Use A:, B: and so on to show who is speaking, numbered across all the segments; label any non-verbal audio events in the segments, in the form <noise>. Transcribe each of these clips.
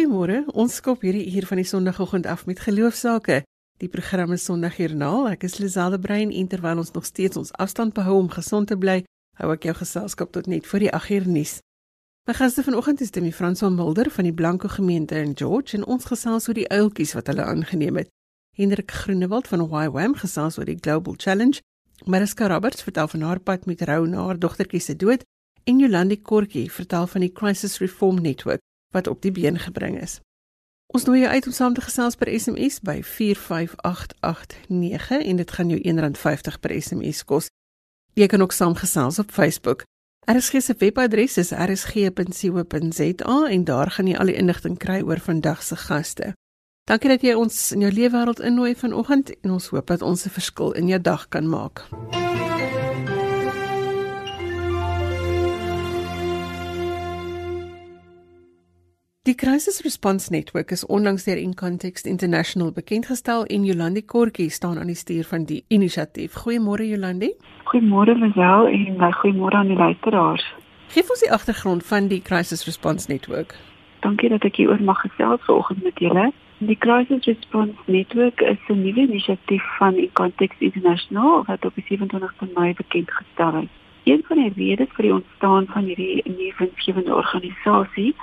A: Goeiemôre. Ons skop hierdie uur van die Sondagoggend af met geloofsake. Die program is Sondagjoernaal. Ek is Liselde Brein en terwyl ons nog steeds ons afstand behou om gesond te bly, hou ek jou geselskap tot net voor die 8 uur nuus. My gaste vanoggend is Demi Franswa Mulder van die Blanco gemeente in George en ons gesels oor die uiltjies wat hulle aangeneem het. Hendrik Groenewald van YWAM gesels oor die Global Challenge. Mariska Roberts vertel van haar pad met rou na haar dogtertjie se dood en Jolandi Kortjie vertel van die Crisis Reform Network wat op die been gebring is. Ons nooi jou uit om saam te gesels per SMS by 45889 en dit gaan jou R1.50 per SMS kos. Jy kan ook saamgesels op Facebook. RSG se webadres is rsg.co.za en daar gaan jy al die inligting kry oor vandag se gaste. Dankie dat jy ons in jou lewe wêreld innooi vanoggend en ons hoop dat ons 'n verskil in jou dag kan maak. Die Crisis Response Network is onlangs deur Incontext International bekendgestel en Jolandi Kortjie staan aan die stuur van die inisiatief. Goeiemôre Jolandi.
B: Goeiemôre Lisel en my goeiemôre aan die luisteraars.
A: Geef ons die agtergrond van die Crisis Response Network.
B: Dankie dat ek hier oor mag gesels vanoggend met julle. Die Crisis Response Network is 'n nuwe inisiatief van Incontext International wat op 27 Mei bekendgestel is. Een van die redes vir die ontstaan van hierdie nuwe winsgewende organisasie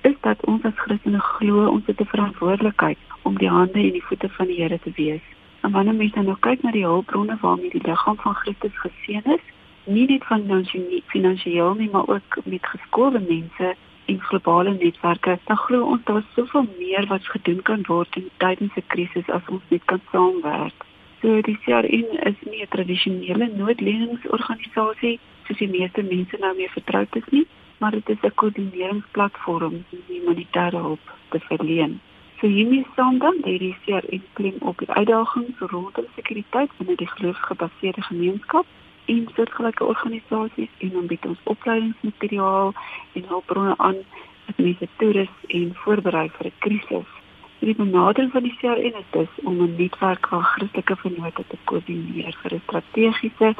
B: is dat ons as Christene glo ons het 'n verantwoordelikheid om die hande en die voete van die Here te wees. En wanneer mense nou kyk na die hulpbronne waarmee die liggaam van Christus geseën is, nie net van finansiëel nie, maar ook met geskoolde mense en globale netwerke, dan glo ons daar is soveel meer wat gedoen kan word in tydens 'n krisis as ons net kan saamwerk. So die CRN is nie 'n tradisionele noodleningsorganisasie soos die meeste mense nou mee vertroud is nie, maar dit is 'n koördineringsplatform om die humanitêre hulp te verleen. So hiermee saam dan hierdie seer en klim op die uitdagings rondom sekuriteit binne die geloofsgebaseerde gemeenskap en soortgelyke organisasies en dan bied ons opleidingsmateriaal en hulpbronne aan wat mense toerus en voorberei vir 'n krisis. Die benadering van die CRN is dus om 'n netwerk van Christelike vennote te koördineer vir 'n strategiese,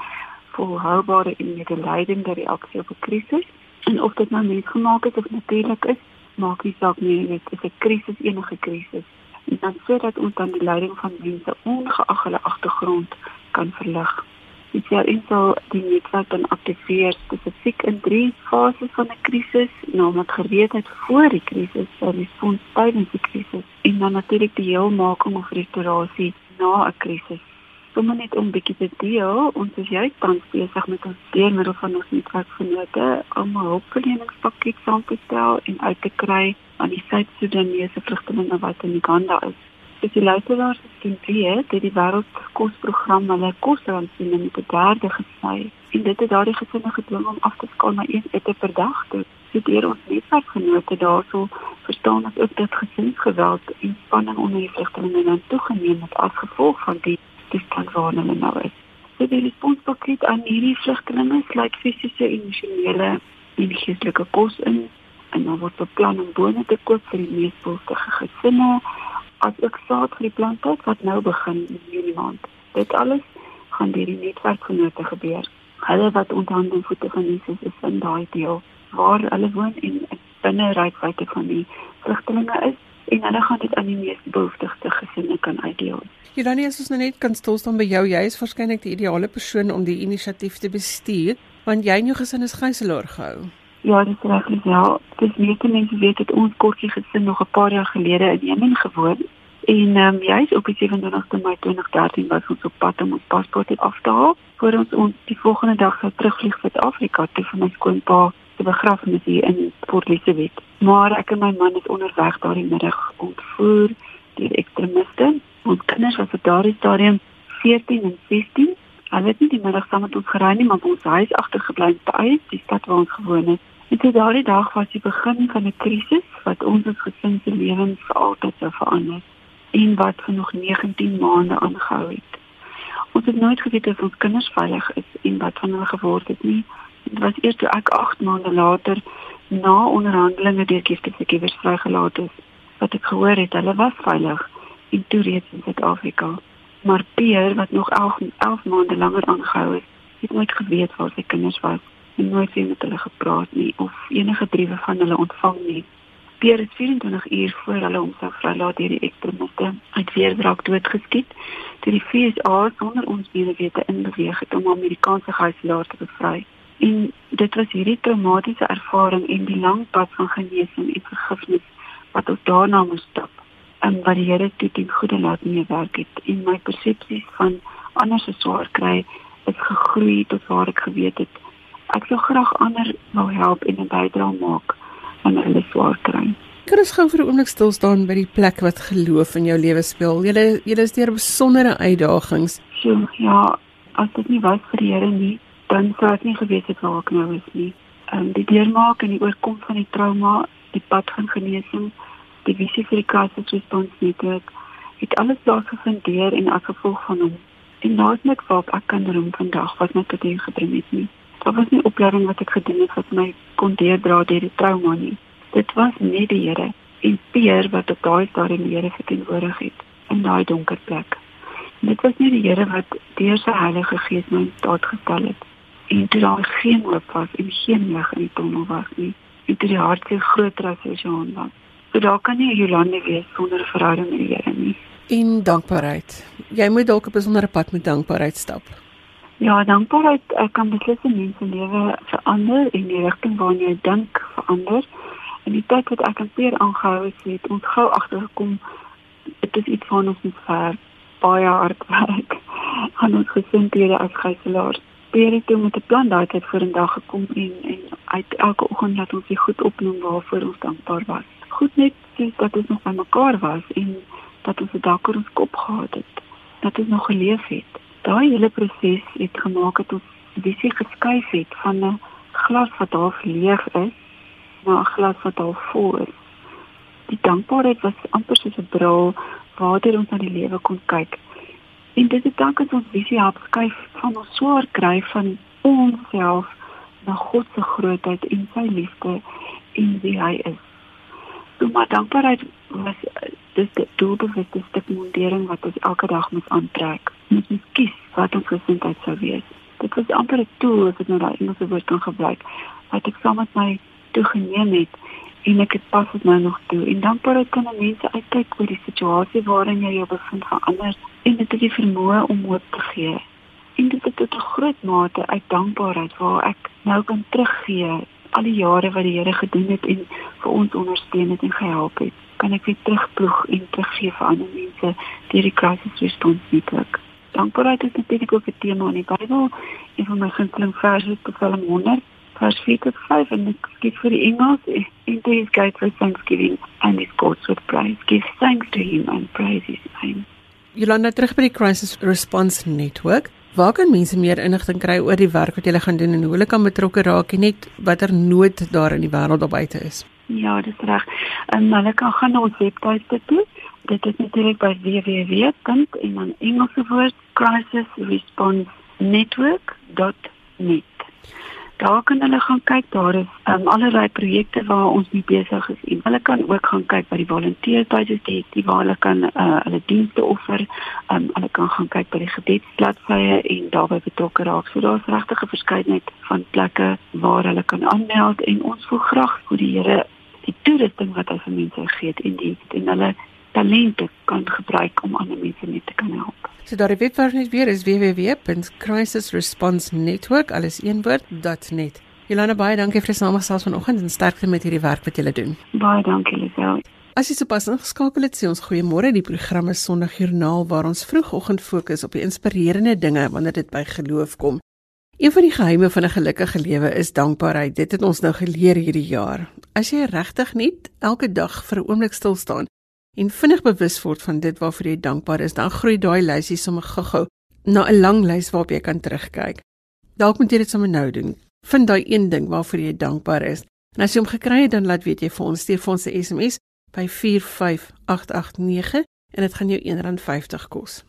B: volhoubare en medelijdende reaksie op 'n krisis En of dit nou mensgemaak is of natuurlik is, maak nie saak nie, dit is 'n krisis, enige krisis. En dan sodat ons dan die leiding van mense ongeag hulle agtergrond kan verlig. Dit sal insal die netwerk dan aktiveer spesifiek in drie fases van 'n krisis, naamlik gereedheid voor die krisis, respons tydens die krisis en dan natuurlik die heelmaking of restaurasie na 'n krisis sommer net om bietjie te deel, ons is juist tans besig met ons deurmiddel van ons netwerkvennote om 'n hulpverleningspakket saam te stel en uit te kry aan die Suid-Sudanese vlugtelinge wat in Uganda is. Dis die luisteraars sien hier dat die wêreldkosprogram hulle kosransien met 'n derde gesny. En dit het daardie gesinne gedwing om af te skaal na een ete per dag. Dit deur ons netwerkvennote daarso verstaan dat ook dit gesinsgeweld en spanning onder die vlugtelinge dan toegeneem het as gevolg van die toestand waarin hulle nou is. So die responspakket aan hierdie vlugtelinge sluit fisiese en emosionele en geestelike kos in en dan word beplan om bone te koop vir die mees behoeftige gesinne as ook saad vir die plante wat nou begin in Junie maand. Dit alles gaan deur die netwerkgenote gebeur. Hulle wat onderhand voete van Jesus is in daai deel waar hulle woon en binne reikwyte van die vlugtelinge is en hulle gaan dit aan die mees behoeftigste gesinne kan uitdeel.
A: Jolani, as ons nou net kan stil staan by jou, jy is waarskynlik die ideale persoon om die inisiatief te bestuur, want jy en jou gesin is gijslaar gehou.
B: Ja, dit is reg, ja. Dis meeste mense weet dat ons kortjie gesin nog 'n paar jaar gelede in Jemen gewoon en ehm um, jy is op die 27ste Mei 2013 was ons op pad om ons paspoort af te haal voor ons ons die volgende dag sou terugvlieg Suid-Afrika te vir my skoonpa se begrafnis hier in Port Elizabeth. Maar ek en my man is onderweg daardie middag ontvoer deur ekstremiste. Ons kinders was op daardie stadium 14 en 16. Hulle het nie die middag saam met ons gery nie, maar ons huis agtergebly by die stad waar ons gewoon het. En toe daardie dag was die begin van 'n krisis wat ons as gesin se lewens vir altyd sou verander en wat vir nog 19 maande aangehou het. Ons het nooit geweet of ons kinders veilig is en wat van hulle geword het nie dit was eers toe ek 8 maande later na onderhandelinge deur Kieftekiewers vrygelaat is wat ek gehoor het hulle was veilig en toe reeds in Suid-Afrika. Maar Pierre wat nog 11 11 maande langer aangehou het, het nooit geweet waar sy kinders was en nooit weer met hulle gepraat nie of enige briewe van hulle ontvang nie. Pierre is 24 uur voor hulle homself vrylaat deur die ekstremiste uit weerbraak doodgeskiet toe die FSA sonder ons wete inbeweeg het om Amerikaanse gijslaers te bevry. En dit was hierdie traumatiese ervaring en die lang pad van genesing en vergifnis wat ons daarna moes stap en wat die Here toe ten goeie laat meewerk het en my persepsies van ander se swaar kry het gegroei tot waar ek geweet het ek sou graag ander wou help en 'n bydrae maak aan hulle swaar kry.
A: Kan ons gou vir 'n oomblik stil staan by die plek wat geloof in jou lewe speel? Julle julle is deur besondere uitdagings.
B: So, ja, as dit nie was vir die Here nie, dan sou ek nie geweet het waar ek nou is nie. Ehm um, die deurmaak en die oorkom van die trauma, die pad van genesing, die visie vir die crisis response netwerk het alles plaasgevind deur en as gevolg van hom. En laat net wat ek kan doen vandag wat my tot hier gebring het nie. Dit was nie opleiding wat ek gedoen het wat my kon deurdra deur die trauma nie. Dit was net die Here en Peer wat op daai stadium die Here verteenwoordig het in daai donker plek. En dit was nie die Here wat deur sy Heilige Gees my tot gestel het en toe daar geen hoop was en geen lig in die tunnel was nie. Toe die hart se groter as sy Jean was. So daar kan nie Jolande wees sonder 'n verhouding met die Here nie.
A: En dankbaarheid. Jy moet dalk op 'n besondere pad met dankbaarheid stap.
B: Ja, dankbaarheid kan beslis 'n mens se lewe verander en die rigting waarna jy dink verander. En die tyd wat ek aan Peer aangehou het, het ons gou agtergekom dit is iets van ons moet ver baie hard <laughs> werk aan ons gesindhede as gijslaars. Peer het toe met 'n plan daai tyd voor 'n dag gekom en en uit elke oggend laat ons dit goed opnoem waarvoor ons dankbaar was goed net sien dat ons nog by mekaar was en dat ons 'n dak oor ons kop gehad het. Dat ons nog geleef het. Daai hele proses het gemaak dat ons visie geskuif het van 'n glas wat half leeg is na 'n glas wat half vol is. Die dankbaarheid was amper soos 'n bril waardeur ons na die lewe kon kyk. En dit het dank aan ons visie help skuif van ons swaar kry van onsself na God se grootheid en sy liefde en wie hy is. So maar dankbaarheid was dis die doelbewuste stuk mondering wat ons elke dag moet aantrek. Ons moet kies wat ons gesindheid sou wees. Dit was amper 'n tool as ek nou daai Engelse woord kan gebruik wat ek saam met my toegeneem het en ek het pas dit nou nog toe. En dankbaarheid kan mense uitkyk oor die situasie waarin jy jou bevind verander en dit het die vermoë om hoop te gee. En dit is tot 'n groot mate uit dankbaarheid waar ek nou kan teruggee al die jare wat die Here gedoen het en vir ons ondersteun het en gehelp het, kan ek weer terugploeg en teruggee vir ander mense deur die crisis response netwerk. Dankbaarheid is natuurlik ook 'n tema in die Bybel. Een van my gunsteling verse is Psalm 100 vers 4 tot 5 en ek skiet vir die Engels in these gates with thanksgiving and his courts with praise. Give thanks to him and praise his name.
A: Jolanda terug by die crisis response network. Waar kan mense meer inligting kry oor die werk wat julle gaan doen en hoe hulle kan betrokke raak en net watter nood daar in die wêreld op buite is?
B: Ja, dis reg. En hulle kan gaan na ons webwerf toe. Dit is natuurlik by www. en dan Engelse woord crisisresponsnetwork.net daar kan hulle gaan kyk daar is um, allerlei projekte waar ons mee besig is en hulle kan ook gaan kyk by die volunteerspages die, die waar hulle kan uh, hulle dienste offer um, hulle kan gaan kyk by die gebedsbladsye en daarby betrokke raak. So daar's regtig 'n verskeidenheid van plekke waar hulle kan aanmeld en ons wil graag vir die Here die toerusting wat hy vir mense gee en die en hulle talente kan gebruik om ander mense mee te kan help.
A: So daar die webwerf net weer is www.crisisresponsnetwork alles een woord.net. Jelana baie dankie vir die samestelling vanoggend en sterkte met hierdie werk wat jy doen.
B: Baie dankie Lisel.
A: As jy sopas ingeskakel het, sê ons goeiemôre. Die program is Sondagjoernaal waar ons vroegoggend fokus op die inspirerende dinge wanneer dit by geloof kom. Een van die geheime van 'n gelukkige lewe is dankbaarheid. Dit het ons nou geleer hierdie jaar. As jy regtig net elke dag vir 'n oomblik stil staan en vinnig bewus word van dit waarvoor jy dankbaar is, dan groei daai lysie sommer gou-gou na 'n lang lys waarop jy kan terugkyk. Dalk moet jy dit sommer nou doen. Vind daai een ding waarvoor jy dankbaar is. En as jy hom gekry het, dan laat weet jy vir ons stuur vir ons 'n SMS by 45889 en dit gaan jou R1.50 kos.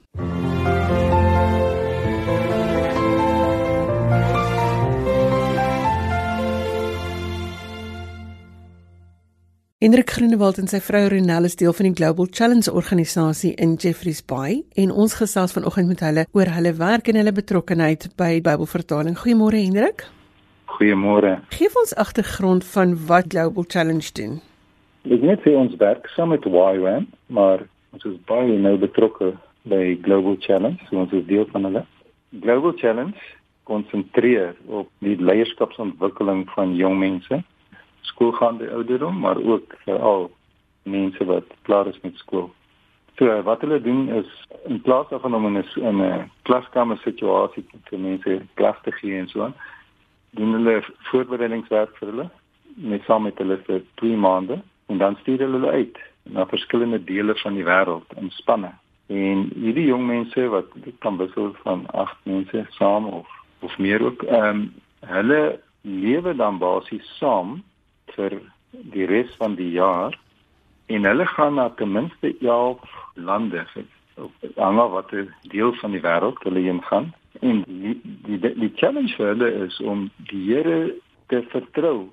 A: Hendrik Groenewald en sy vrou Renelle is deel van die Global Challenge organisasie in Jeffreys Bay en ons gesels vanoggend met hulle oor hulle werk en hulle betrokkeheid by Bybelvertaling. Goeiemôre Hendrik.
C: Goeiemôre.
A: Geef ons agtergrond van wat Global Challenge doen.
C: Ek net sê ons werk saam met YWAM, maar ons is baie nou betrokke by Global Challenge, so ons is deel van hulle. Global Challenge konsentreer op die leierskapsontwikkeling van jong mense, skoolgaande ouderdom, maar ook veral mense wat klaar is met skool. So wat hulle doen is in plaas daarvan om in 'n in 'n klaskamer situasie vir mense klas te gee en so aan, doen hulle voorbereidingswerk vir hulle met saam met hulle vir 2 maande en dan stuur hulle hulle uit na verskillende dele van die wêreld in spanne. En hierdie jong mense wat kan wissel van 8 mense saam of of meer ook, ehm um, hulle lewe dan basies saam vir die res van die jaar en hulle gaan na ten minste 11 lande hang af wat 'n deel van die wêreld hulle heen gaan. En die die die challenge vir hulle is om die Here te vertrou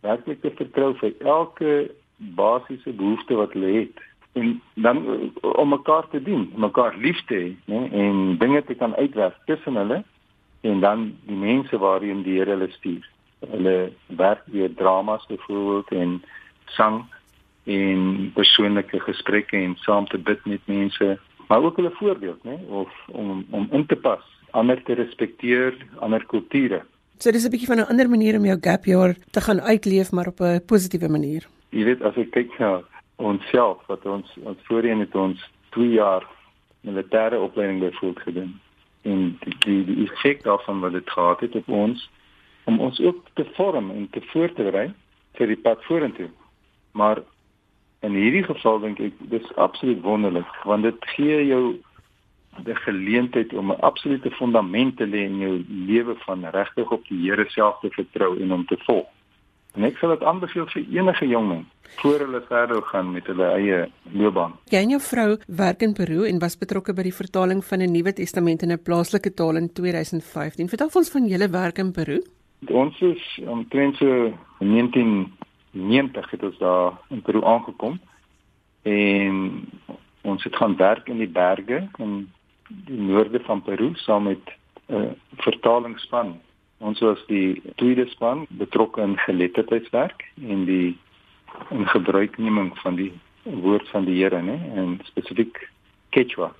C: werklik te vertrou vir elke basiese behoefte wat hulle het. En dan om mekaar te dien mekaar lief te hê nê en dinge te kan uitwerk tussen hulle en dan die mense waarheen die Here hulle stuur hulle werk weer dramas byvoorbeeld en sang en persoonlike gesprekke en saam te bid met mense, maar ook hulle voorbeeld, né, of om om in te pas, ander te respekteer, ander kulture.
A: So dis 'n bietjie van 'n ander manier om jou gap year te gaan uitleef maar op 'n positiewe manier.
C: Jy weet as ek kyk na onsself wat ons ons voorheen het ons 2 jaar militêre opleiding byvoorbeeld gedoen en die die, die effek daarvan wat dit gehad het op ons om ons ook te vorm en te voorberei vir die pad vorentoe. Maar in hierdie geval dink ek dis absoluut wonderlik want dit gee jou die geleentheid om 'n absolute fondament te lê in jou lewe van regtig op die Here self te vertrou en hom te volg. En ek sal dit aanbeveel vir enige jong mens voor hulle verder gaan met hulle eie loopbaan.
A: Jy en jou vrou werk in Peru en was betrokke by die vertaling van 'n Nuwe Testament in 'n plaaslike taal in 2015. Vertel ons van julle werk in Peru.
C: Ons is omtrent so 19 90 het ons daar in Peru aangekom en ons het gaan werk in die berge in die noorde van Peru saam met 'n uh, vertalingsspan. Ons was die tweede span betrokke in geletterdheidswerk en die in gebruikneming van die woord van die Here, né, en spesifiek Quechua.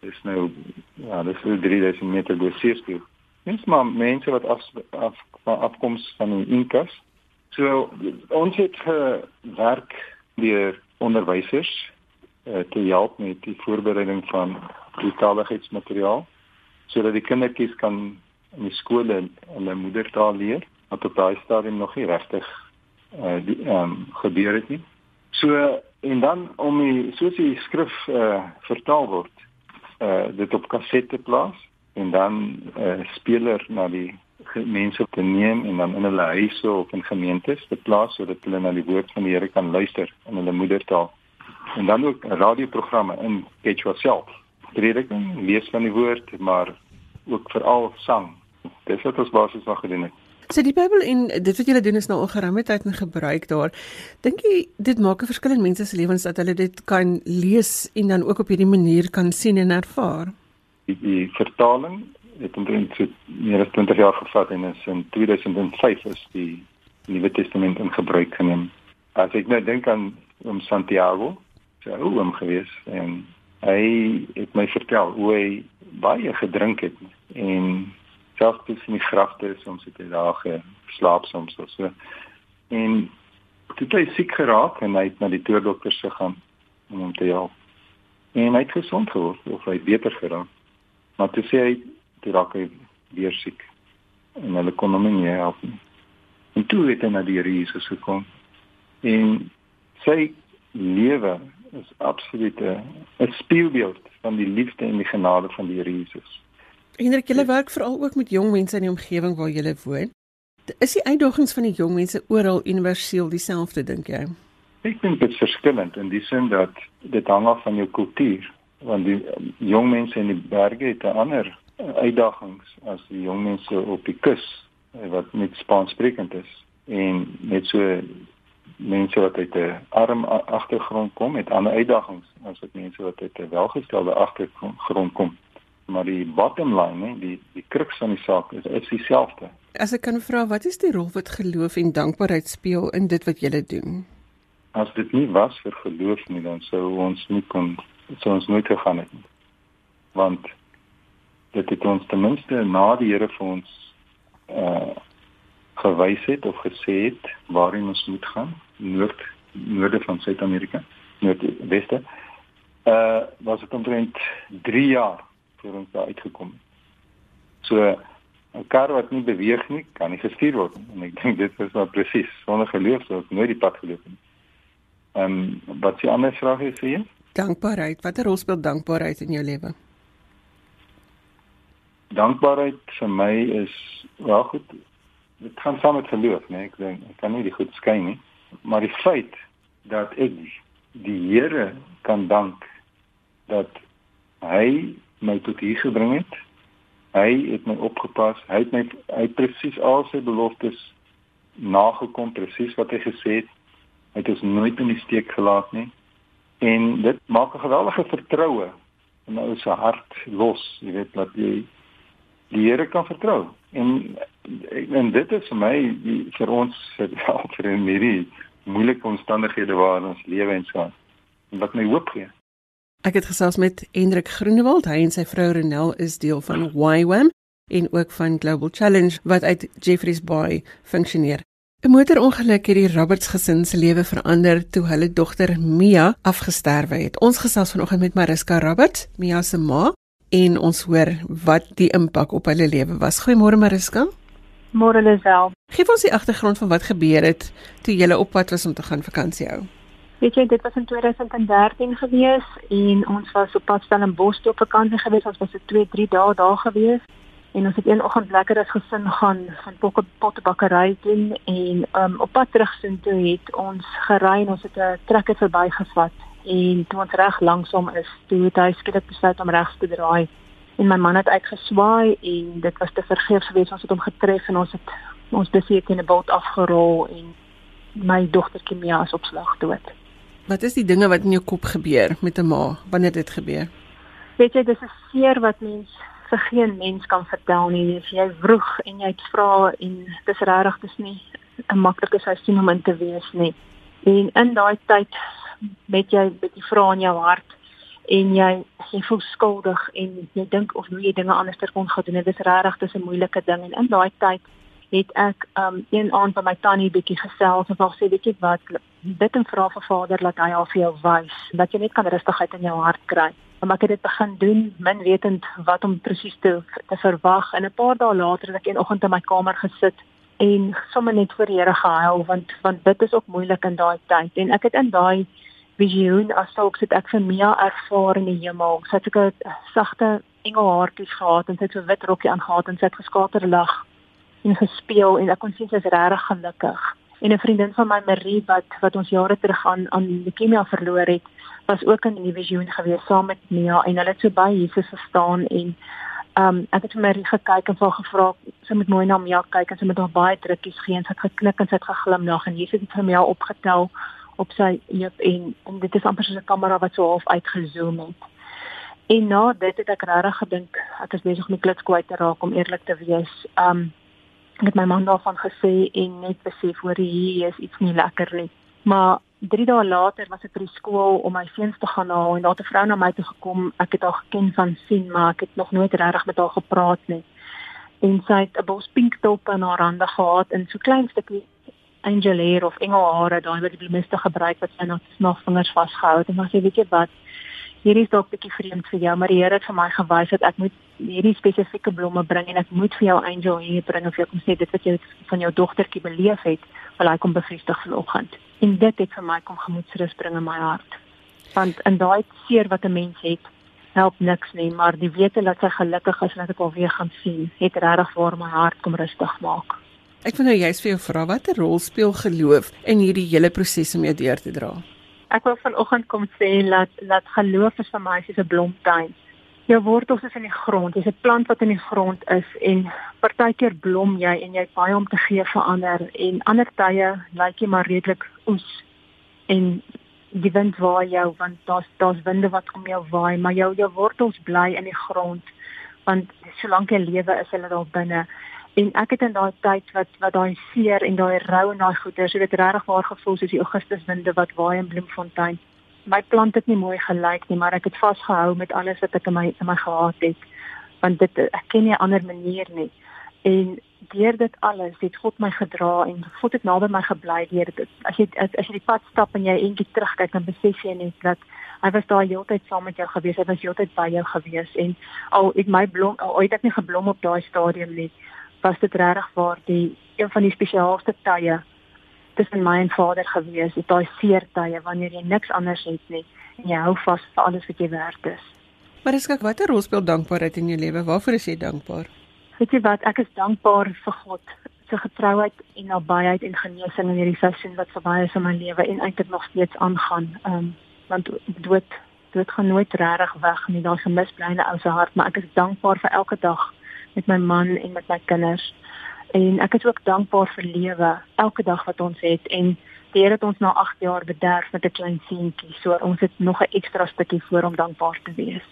C: Dis nou ja, dis is 3000 meter bo see spieël. Mens maar mense wat af af afkoms van die Incas So ons het gewerk deur onderwysers uh, te help met die voorbereiding van taalligheidsmateriaal sodat die kindertjies kan in die skole hulle moedertaal leer wat op daai stadium nog nie regtig uh, die um, gebeur het nie. So en dan om die soos die skrif uh, vertaal word, uh, dit op kassette plaas en dan uh, speler na die mense te neem en dan in hulle huise of in gemeentes te plaas sodat hulle na die woord van die Here kan luister in hulle moedertaal. En dan ook radioprogramme in Quechua self. Prediking, lees van die woord, maar ook veral sang. Dis wat ons basies mag gedoen het.
A: So die Bybel en dit wat julle doen is nou al geruime tyd in gebruik daar. Dink jy dit maak 'n verskil in mense se lewens dat hulle dit kan lees en dan ook op hierdie manier kan sien en ervaar?
C: Die, die vertaling het omtrent so meer as 20 jaar gevat en is in 2005 is die Nuwe Testament in gebruik geneem. As ek nou dink aan om Santiago, sy ou oom gewees en hy het my vertel hoe hy baie gedrink het en selfs tussen die grafte soms het hy daar geslaap soms of so. En toe hy siek geraak en hy het na die toordokters gegaan om hom te help. En hy het gesond geword of hy beter geraak. Maar toe sê hy toe raak hy weer siek en hulle kon hom nie help nie. En toe het hy na die Here Jesus gekom. En sy lewe is absoluut 'n spieelbeeld van die liefde en die genade van die Here Jesus.
A: Hendrik, jy werk veral ook met jong mense in die omgewing waar jy woon. Is die uitdagings van die jong mense oral universeel dieselfde dink jy?
C: Ek dink dit is verskillend in die sin dat dit hang af van jou kultuur, want die jong mense in die berge het 'n ander uitdagings as die jong mense op die kus eh, wat net Spaanssprekend is en net so mense wat uit 'n arm agtergrond kom met ander uitdagings as wat mense wat uit 'n welgestelde agtergrond kom. Maar die bottom line, nee, die die kruks van die saak is is dieselfde.
A: As ek kan vra, wat is die rol wat geloof en dankbaarheid speel in dit wat julle doen?
C: as dit nie was vir geloof nie, dan sou ons nie kon sou ons nooit gegaan het nie. Want dit het ons ten minste na die Here vir ons uh gewys het of gesê het waarheen ons moet gaan, noord noorde van Suid-Amerika, noordweste. Uh was dit omtrent 3 jaar voor ons daar uitgekom het. So 'n kar wat nie beweeg nie, kan nie gestuur word nie. En ek dink dit is maar presies sonder geloof sou ek nooit die pad geloop het. Ehm um, wat s'ie ander vraag is vir jou?
A: Dankbaarheid. Watter rol speel dankbaarheid in jou lewe?
C: Dankbaarheid vir my is wel goed. Dit gaan saam met geloof, nee, ek dink ek kan nie die goed skei nie, maar die feit dat ek die Here kan dank dat hy my tot hier gebring het hy het my opgepas. Hy het my hy presies al sy beloftes nagekom presies wat hy gesê het. Hy het ons nooit in die steek gelaat nie. En dit maak 'n geweldige vertroue in my se hart los, jy weet dat jy die Here kan vertrou. En en dit is vir my die, vir ons <laughs> vir in hierdie moeilike omstandighede waarin ons lewe en so. En wat my hoop gee.
A: Ek het gesels met Hendrik Groenewald, hy en sy vrou Renel is deel van YWAM en ook van Global Challenge wat uit Jeffreys Bay funksioneer. 'n Motorongeluk het die Roberts gesin se lewe verander toe hulle dogter Mia afgesterwe het. Ons gesels vanoggend met Mariska Roberts, Mia se ma, en ons hoor wat die impak op hulle lewe was. Goeiemôre Mariska.
D: Môre Lisel.
A: Geef ons die agtergrond van wat gebeur het toe jy op pad was om te gaan vakansie hou.
D: Weet jy, dit was in 2013 gewees en ons was op pad stel in Bos toe op vakansie gewees. Ons was vir 2, 3 dae daar gewees en ons het een oggend lekker as gesin gaan van potte pottebakkery doen en um, op pad terug sin toe het ons gery en ons het 'n trekker verbygevat en toe ons reg langsom is, toe het hy skielik besluit om regs te draai en my man het uitgeswaai en dit was te vergeefs geweest. Ons het hom getref en ons het ons beseer teen 'n boot afgerol en my dogtertjie Mia is op slag dood.
A: Wat is die dinge wat in jou kop gebeur met 'n ma wanneer dit gebeur?
D: Weet jy, dis 'n seer wat mens vir geen mens kan vertel nie. As jy vroeg en jy vra en dis regtig dis nie 'n maklike seisoen om in te wees nie. En in daai tyd met jy met die vrae in jou hart en jy jy voel skuldig en jy dink of hoe jy dinge anders kon gedoen het. Dis regtig dis 'n moeilike ding en in daai tyd het ek um een aand by my tannie bietjie gesels en wou sê weet jy wat bid en vra vir Vader dat hy al vir jou wys dat jy net kan rustigheid in jou hart kry. Maar ek het dit begin doen min wetend wat om presies te te verwag en 'n paar dae later het ek een oggend in my kamer gesit en sommer net voor die Here gehuil want want dit is ook moeilik in daai tyd en ek het in daai visioen as sou ek sit ek vir Mia ervaar in die hemel. Sy het 'n sagte engelhaartjies gehad en sy het so wit rokkie aangetree en sy het geskater lag en gespeel en ek kon sien sy is regtig gelukkig. En 'n vriendin van my Marie wat wat ons jare terug aan aan leukemie verloor het, was ook in die visioen gewees saam met Mia en hulle het so by Jesus gestaan en um ek het vir Marie gekyk en vir haar gevra sy moet mooi na Mia kyk en sy moet haar baie drukkies gee en sy het geknik en sy het geglimlag en Jesus het vir Mia opgetel op sy heup en en dit is amper soos 'n kamera wat so half uitgezoom het. En na dit het ek regtig gedink ek is besig om klits kwyt te raak om eerlik te wees. Um ek het my man daarvan gesê en net besef hoor hier is iets nie lekker nie. Maar 3 dae later was ek by die skool om my seuns te gaan haal en daar 'n vrou na my toe gekom. Ek het haar geken van sien, maar ek het nog nooit regtig met haar gepraat nie. En sy het 'n bos pink top in haar hande gehad en so klein stukkie angel hair of engelhare daai wat die bloemiste gebruik wat sy nog nog vingers vasgehou het en dan sê weet jy wat hierdie is dalk bietjie vreemd vir jou, maar die Here het vir my gewys dat ek moet hierdie spesifieke blomme bring en ek moet vir jou angel hier bring of jy kom sê dit wat jy van jou dogtertjie beleef het, wil hy kom bevestig vanoggend. En dit het vir my kom gemoedsrus bring in my hart. Want in daai seer wat 'n mens het, help niks nie, maar die wete dat sy gelukkig is en dat ek haar weer gaan sien, het regtig vir my hart kom rustig maak.
A: Ek wil nou juist vir jou vra watter rol speel geloof in hierdie hele proses om jou deur te dra?
D: ek wil vanoggend kom sê dat dat geloof is vir my soos 'n blomtuin. Jou wortels is in die grond, jy's 'n plant wat in die grond is en partykeer blom jy en jy baie om te gee vir ander en ander tye lyk jy maar redelik oes en die wind waai jou want daar's daar's winde wat om jou waai, maar jou jou wortels bly in die grond want solank jy lewe is hulle daar binne En ek het in daai tyd wat wat daai seer en daai rou en daai goeie, so dit regtig waar gevoel soos die Augustuswinde wat waai in Bloemfontein. My plant het nie mooi gelyk nie, maar ek het vasgehou met alles wat ek in my in my gehad het. Want dit ek ken nie 'n ander manier nie. En deur dit alles het God my gedra en God het naby my gebly deur dit. As jy as, as jy die pad stap en jy eendag terugkyk dan besef jy net dat hy was daar heeltyd saam met jou gewees. Hy was heeltyd by jou gewees en al het my blom al het ek nie geblom op daai stadium nie was dit regtig waar die een van die spesiaalste tye tussen my en vader gewees, het daai seer tye wanneer jy niks anders het nie en jy hou vas vir alles wat jy werd is.
A: Maar is ek watter rol speel dankbaarheid in jou lewe? Waarvoor is jy dankbaar?
D: Weet jy wat, ek is dankbaar vir God se getrouheid en nabyheid en genesing in hierdie seisoen wat verby is in my lewe en eintlik nog steeds aangaan. Ehm um, want dood dood gaan nooit regtig weg nie. Daar's 'n misblyne ou se hart, maar ek is dankbaar vir elke dag met my man en met my kinders. En ek is ook dankbaar vir lewe, elke dag wat ons het en die Here het ons na 8 jaar bederf met 'n klein seentjie. So ons het nog 'n ekstra stukkie voor om dankbaar te wees.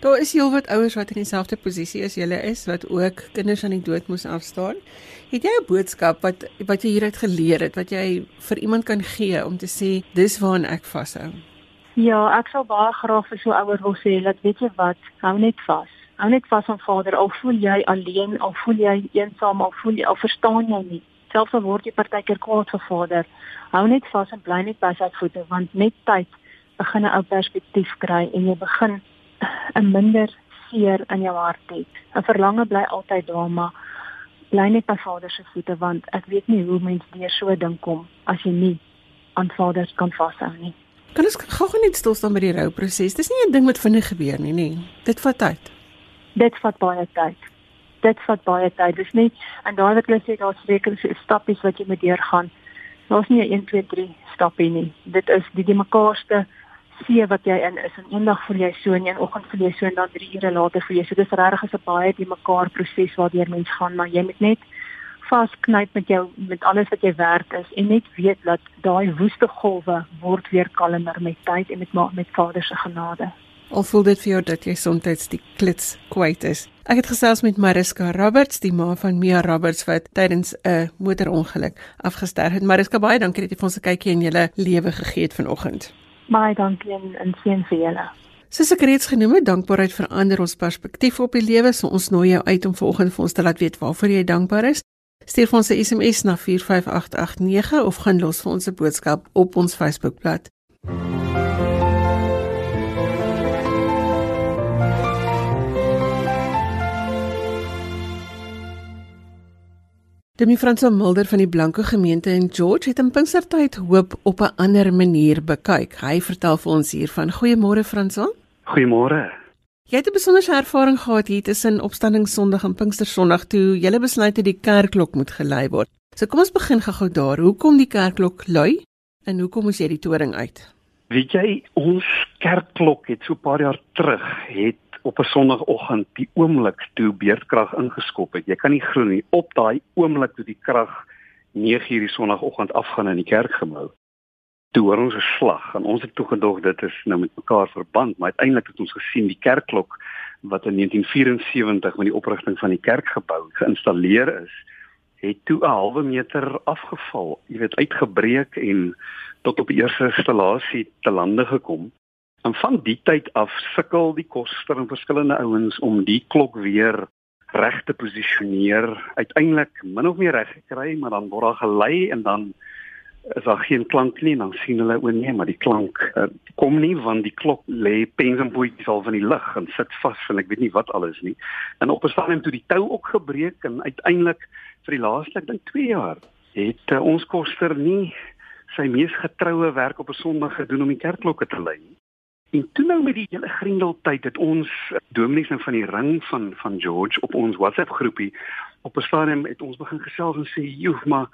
A: Daar is heelwat ouers wat in dieselfde posisie as julle is wat ook kinders aan die dood moes afstaan. Het jy 'n boodskap wat wat jy hieruit geleer het wat jy vir iemand kan gee om te sê dis waaraan ek vashou?
D: Ja, ek sou baie graag vir so ouers wil sê dat weet jy wat, hou net vas hou net vas aan Vader al voel jy alleen al voel jy eensaam al voel jy al verstaan jy nie selfs al word jy partykeer kwaad vir Vader hou net vas en bly net by sy voete want met tyd begin 'n ou perspektief kry en jy begin 'n minder seer in jou hart hê 'n verlange bly altyd daar maar bly net by Vader se voete want ek weet nie hoe mens deur so 'n ding kom as jy nie aan Vader kan vashou nie
A: Kan ons gou-gou net stil staan by die rouproses? Dis nie 'n ding wat vinnig gebeur nie, nee. Dit vat tyd
D: dit vat baie tyd. Dit vat baie tyd. Dis nie en daai wat hulle sê daar's sekere stappies wat jy moet deurgaan. Daar's nie 'n 1 2 3 stappie nie. Dit is die die mekaarste see wat jy in is. En eendag voel jy so en een oggend voel jy so en dan 3 ure later voel jy so. Dis regtig is 'n baie die mekaar proses waardeur mens gaan, maar jy moet net vasknyp met jou met alles wat jy werk is en net weet dat daai woeste golwe word weer kalmer met tyd en met met Vader se genade.
A: Al voel dit vir jou dat jy soms die klits kwyt is. Ek het gesels met Mariska Roberts, die ma van Mia Roberts wat tydens 'n motorongeluk afgesterf het. Mariska, baie dankie dat jy vir ons 'n kykie in julle lewe gegee het vanoggend.
D: Baie dankie en en seën vir julle.
A: Soos ek reeds genoem het, dankbaarheid verander ons perspektief op die lewe. So ons nooi jou uit om vanoggend vir ons te laat weet waarvoor jy dankbaar is. Stuur vir ons 'n SMS na 45889 of gaan los vir ons 'n boodskap op ons Facebookblad. Demi Franso Mulder van die Blanco gemeente in George het in Pinkstertyd hoop op 'n ander manier bekyk. Hy vertel vir ons hiervan. Goeiemôre Franso.
E: Goeiemôre.
A: Jy het 'n besondere ervaring gehad hier tussen Opstandingssondag en Pinkstersondag toe jy besluit het die kerkklok moet gelei word. So kom ons begin gou-gou daar. Hoekom die kerkklok lui en hoekom moes jy die toring uit?
E: Weet jy, ons kerkklok het so 'n paar jaar terug het op 'n sonoggend die oomblik toe beerdkrag ingeskop het. Jy kan nie glo nie op daai oomblik toe die krag 9:00 die sonoggend afgaan in die kerkgebou. Toe hoor ons 'n slag en ons het toe gedog dit is nou met mekaar verband, maar uiteindelik het ons gesien die kerkklok wat in 1974 met die oprigting van die kerkgebou geïnstalleer is, het toe 'n halwe meter afgeval, jy weet uitgebreek en tot op die eerste installasie te lande gekom. En van die tyd af sukkel die koster en verskillende ouens om die klok weer reg te posisioneer, uiteindelik min of meer reg gekry, maar dan word daar gelei en dan is daar geen klank nie en dan sien hulle o nee, maar die klank uh, kom nie want die klok lê pens en boetjies al van die lug en sit vas en ek weet nie wat alles nie. En op 'n stadium toe die tou ook gebreek en uiteindelik vir die laaste ek dink 2 jaar het uh, ons koster nie sy mees getroue werk op 'n Sondag gedoen om die kerkklokke te lei nie. En toe nou met die hele Grendeltyd het ons dominees nou van die ring van van George op ons WhatsApp groepie op 'n stadium het ons begin gesels en sê, "Joe, maar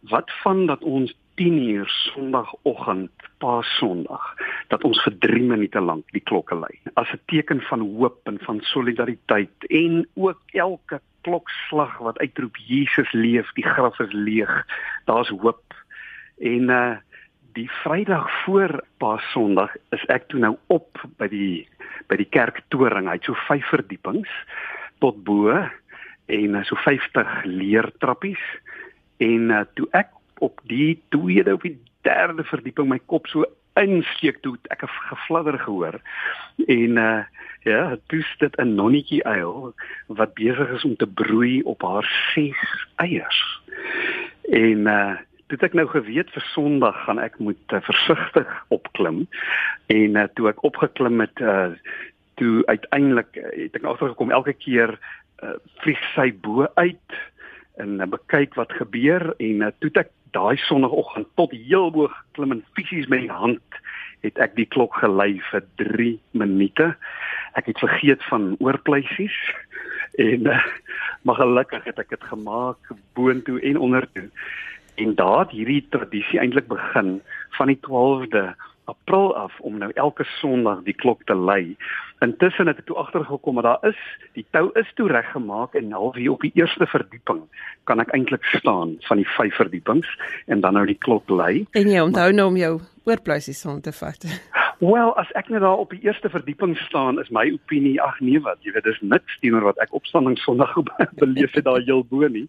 E: wat van dat ons 10 uur Sondagoggend, Paasondag, dat ons vir 3 minute lank die klokke lei as 'n teken van hoop en van solidariteit en ook elke klokslag wat uitroep Jesus leef, die graf is leeg, daar's hoop." En uh die Vrydag voor Paasondag is ek toe nou op by die by die kerktoring. Hy't so vyf verdiepings tot bo en uh, so 50 leertrappies en uh, toe ek op die tweede of die derde verdieping my kop so insteek toe ek 'n gefladder gehoor en uh ja, dis dit 'n nonnetjie uil wat besig is om te broei op haar ses eiers. En uh toe ek nou geweet vir Sondag gaan ek moet uh, versigtig opklim en uh, toe ek opgeklim het uh toe uiteindelik uh, het ek agtergekom elke keer uh, vlieg sy bo uit en uh, bekyk wat gebeur en uh, toe ek daai sonoggend tot heel bo geklim en fisies met die hand het ek die klok gelei vir 3 minute. Ek het vergeet van oorpleisies en uh, maar gelukkig het ek dit gemaak boontoe en ondertoe. En daar het hierdie tradisie eintlik begin van die 12de April af om nou elke Sondag die klok te lei. Intussen het ek toe agtergekom dat daar is die tou is toe reggemaak en half hier op die eerste verdieping kan ek eintlik staan van die vyf verdiepings en dan nou die klok lei.
A: En jy onthou nou om jou oorpleisies aan te vat. <laughs>
E: Wel, as ek net daar op die eerste verdieping staan, is my opinie ag nee wat, jy weet dis niks teenoor wat ek opstanding Sondag <laughs> beleef het daar heel bo nie.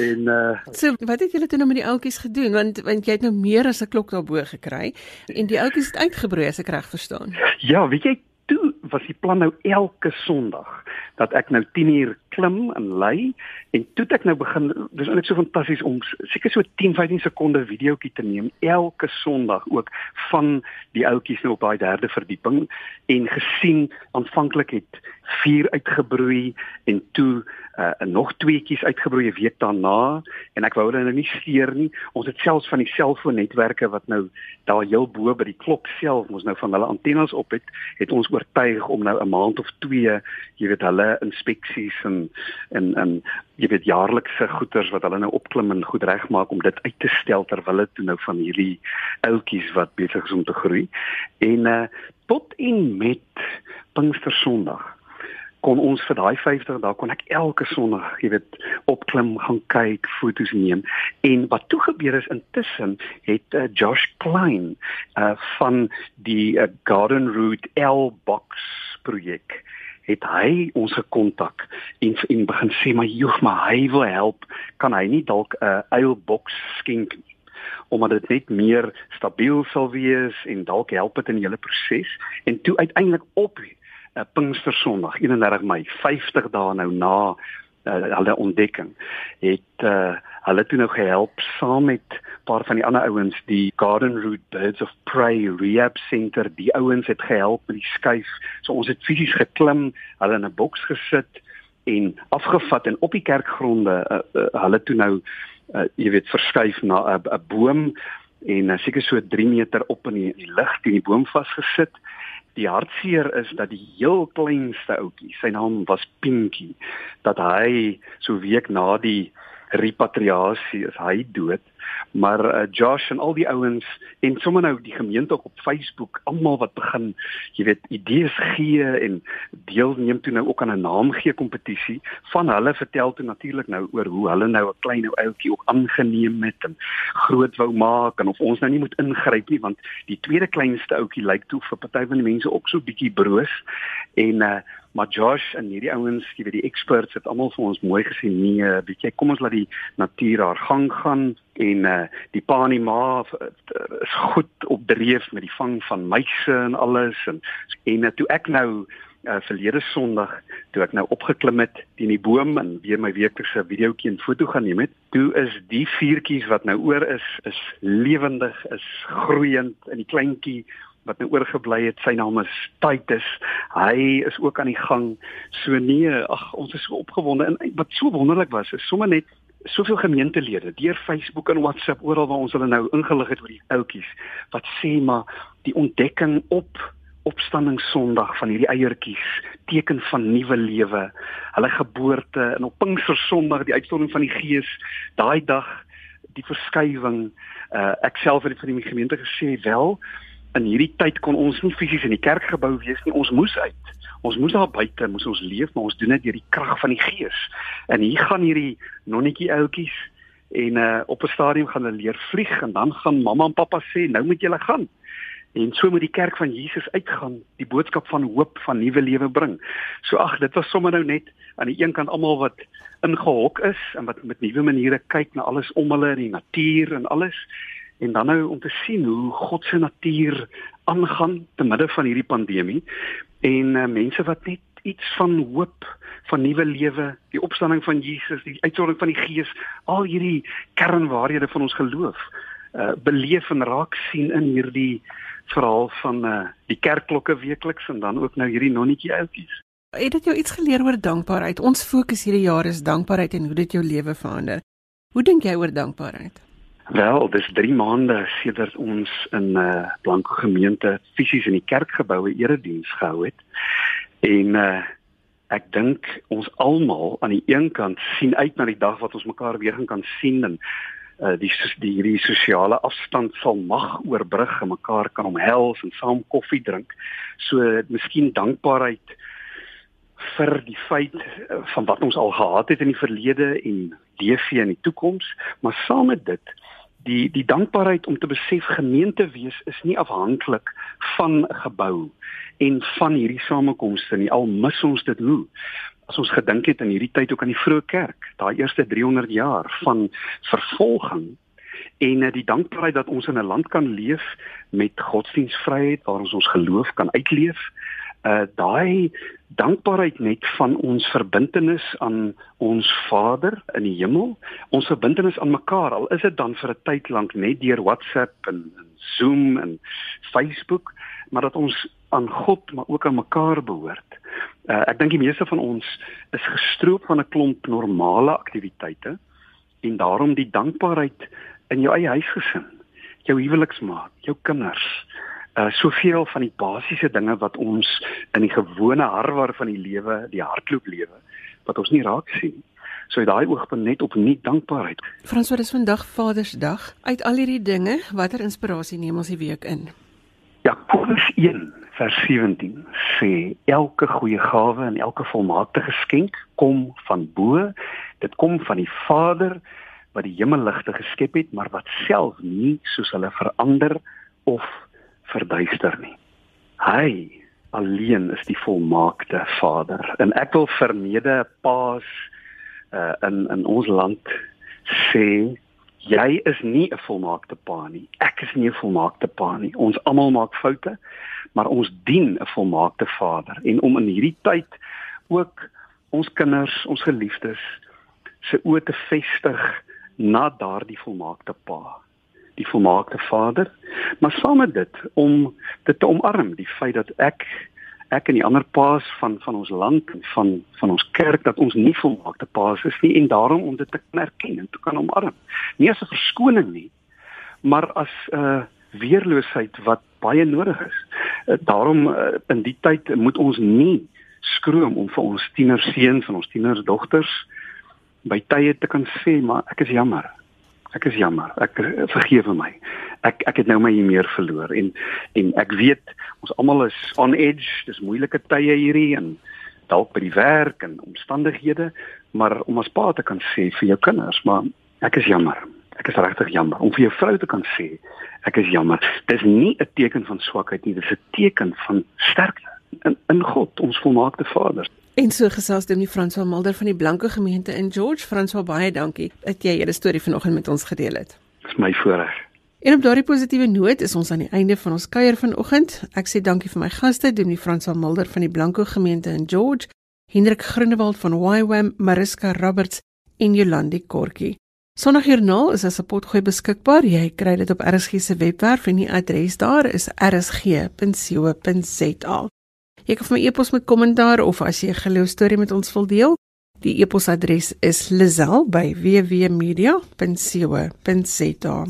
E: En uh
A: So, wat het julle toe nou met die ouetjies gedoen? Want want jy het nou meer as 'n klok daarbo gekry en die ouetjies het uitgebroei as ek reg verstaan.
E: Ja, weet jy, toe was die plan nou elke Sondag dat ek nou 10 uur klim en lê en toe ek nou begin dis eintlik so fantasties om seker so 10 15 sekonde videoetjie te neem elke Sondag ook van die ouetjies nou op daai derde verdieping en gesien aanvanklik het vier uitgebroei en toe uh, nog tweeetjies uitgebroei 'n week daarna en ek wou hulle nou nie steur nie. Ons het selfs van die selfoonnetwerke wat nou daar heel bo by die klok self ons nou van hulle antennes op het, het ons oortuig om nou 'n maand of 2, jy weet, hulle inspeksies en en en jy weet jaarlikse goeders wat hulle nou opklim en goed regmaak om dit uit te stel terwyl hulle toe nou van hierdie ouetjies wat besig is om te groei. En uh tot en met Pinkster Sondag kon ons vir daai 50 dae kon ek elke Sondag, jy weet, opklim, gaan kyk, foto's neem. En wat toe gebeur is intussen het uh, Josh Klein uh van die uh, Garden Route L box projek het hy ons gekontak en en begin sê maar joh maar hy wil help. Kan hy nie dalk 'n uh, eilbox skenk nie omdat dit net meer stabiel sal wees en dalk help dit in die hele proses. En toe uiteindelik op uh, Pinkster Sondag 31 Mei 50 dae nou na uh, hulle ontdekking het uh, hulle toe nou gehelp saam met 'n paar van die ander ouens die Garden Route Birds of Prey Rehab Center die ouens het gehelp met die skuif. So ons het fisies geklim hulle in 'n boks gesit en afgevat en op die kerkgronde uh, uh, hulle toe nou uh, jy weet verskuif na 'n uh, boom en uh, seker so 3 meter op in die, die lug teen die boom vasgesit. Die hartseer is dat die heel kleinste ouetjie, sy naam was Pinky, dat hy so week na die repatriasie is hy dood maar uh, Josh en al die ouens en sommer nou die gemeente op Facebook almal wat begin jy weet idees gee en deelneem toe nou ook aan 'n naamgee kompetisie van hulle vertel toe natuurlik nou oor hoe hulle nou 'n klein ou ouetjie ook aangeneem het en groot wou maak en of ons nou nie moet ingryp nie want die tweede kleinste ouetjie lyk toe vir party van die mense ook so bietjie broos. En uh, maar Josh en hierdie ouens, jy weet die experts het almal vir ons mooi gesê nee, weet jy, kom ons laat die natuur haar gang gaan en uh die pa en die ma uh, is goed op dreef met die vang van muise en alles en en uh, toe ek nou uh, verlede Sondag toe ek nou opgeklim het teen die boom en weer my weeklikse videoetjie en foto gaan neem het, toe is die vuurtjies wat nou oor is, is lewendig, is groeiend in die kleintjie wat nou oorgebly het, sy naam is Titus. Hy is ook aan die gang. So nee, ag ons is so opgewonde en wat so wonderlik was, is sommer net soveel gemeentelede deur Facebook en WhatsApp oral waar ons hulle nou ingelig het oor die ouetjies wat sê maar die ontdekking op opstanding Sondag van hierdie eiertjies teken van nuwe lewe. Hulle geboorte en op Pinkster Sondag die uitstorting van die Gees daai dag die verskywing. Uh, ek self het vir die gemeente gesê wel in hierdie tyd kon ons nie fisies in die kerkgebou wees nie. Ons moes uit. Ons moes daar buite, moes ons leef, maar ons doen dit deur die krag van die Gees. En hier gaan hierdie nonnetjie ouetjies en uh op 'n stadium gaan hulle leer vlieg en dan gaan mamma en pappa sê nou moet julle gaan. En so moet die kerk van Jesus uitgaan, die boodskap van hoop van nuwe lewe bring. So ag, dit was sommer nou net aan die een kant almal wat ingehok is en wat met nuwe maniere kyk na alles om hulle, die natuur en alles. En dan nou om te sien hoe God se natuur aangaan te midde van hierdie pandemie en uh, mense wat net iets van hoop van nuwe lewe, die opstanding van Jesus, die uitsondering van die Gees, al hierdie kernwaarhede van ons geloof, uh beleef en raak sien in hierdie verhaal van uh die kerkklokke weekliks en dan ook nou hierdie nonnetjie ouetjies.
A: Het dit jou iets geleer oor dankbaarheid? Ons fokus hierdie jaar is dankbaarheid en hoe dit jou lewe verander. Hoe dink jy oor dankbaarheid?
E: Wel, dis 3 maande sedert ons in 'n uh, blanke gemeente fisies in die kerkgeboue erediens gehou het. En uh ek dink ons almal aan die een kant sien uit na die dag wat ons mekaar weer gaan kan sien en uh, die die hierdie sosiale afstand sal mag oorbrug en mekaar kan omhels en saam koffie drink. So miskien dankbaarheid vir die feit uh, van wat ons al gehad het in die verlede en leef in die toekoms, maar saam met dit die die dankbaarheid om te besef gemeente wees is nie afhanklik van gebou en van hierdie samekomste nie al mis ons dit hoe as ons gedink het in hierdie tyd ook aan die vroeë kerk, daai eerste 300 jaar van vervolging en die dankbaarheid dat ons in 'n land kan leef met godsdienstvryheid waar ons ons geloof kan uitleef. Uh daai dankbaarheid net van ons verbintenis aan ons Vader in die hemel, ons verbintenis aan mekaar, al is dit dan vir 'n tyd lank net deur WhatsApp en, en Zoom en Facebook, maar dat ons aan God maar ook aan mekaar behoort. Uh, ek dink die meeste van ons is gestroop van 'n klomp normale aktiwiteite en daarom die dankbaarheid in jou eie huisgesin, jou huweliksmaat, jou kinders, uh soveel van die basiese dinge wat ons in die gewone harwar van die lewe, die hardloop lewe, wat ons nie raak sien nie. So uit daai oogpunt net op nie dankbaarheid.
A: Frans, wat is vandag Vadersdag? Uit al hierdie dinge, watter inspirasie neem ons die week in?
E: Jakobus 1 vers 17 sê elke goeie gawe en elke volmaakte geskenk kom van bo. Dit kom van die Vader wat die hemelligte geskep het, maar wat self nie soos hulle verander of verduister nie. Hy alleen is die volmaakte Vader. En ek wil vermede paas uh, in in ons land sê jy is nie 'n volmaakte pa nie. Ek is nie 'n volmaakte pa nie. Ons almal maak foute, maar ons dien 'n volmaakte Vader en om in hierdie tyd ook ons kinders, ons geliefdes se oë te vestig na daardie volmaakte pa, die volmaakte Vader, maar saam met dit om dit te omarm, die feit dat ek ek en die ander paas van van ons land en van van ons kerk dat ons nie volmaakte paas is nie en daarom om dit te erken en te kan omarm. Nie as 'n verskoning nie, maar as 'n uh, weerloosheid wat baie nodig is. Uh, daarom uh, in die tyd moet ons nie skroom om vir ons tienerseuns en ons tienersdogters by tye te kan sê maar ek is jammer. Ek is jammer. Ek vergewe my. Ek ek het nou my hier meer verloor en en ek weet ons almal is on edge. Dis moeilike tye hierdie en dalk by die werk en omstandighede, maar om as pa te kan sê vir jou kinders, maar ek is jammer. Ek is regtig jammer om vir jou vrou te kan sê ek is jammer. Dis nie 'n teken van swakheid nie, dis 'n teken van sterkte in in God, ons volmaakte Vader.
A: En so gesels met François Mulder van die Blanke Gemeente in George. François, baie dankie dat jy hierdie storie vanoggend met ons gedeel het.
E: Dis my voorreg.
A: En op daardie positiewe noot is ons aan die einde van ons kuier vanoggend. Ek sê dankie vir my gaste, Dominee François Mulder van die Blanke Gemeente in George, Hendrik Groenewald van YWAM, Mariska Roberts en Jolandi Kortjie. Sondagjoernaal is as 'n potgooi beskikbaar. Jy kry dit op RSG se webwerf en die adres daar is rsg.co.za. Jy kan vir my e-pos met kommentaar of as jy 'n geloostorie met ons wil deel. Die e-posadres is lazel@wwmedia.co.za.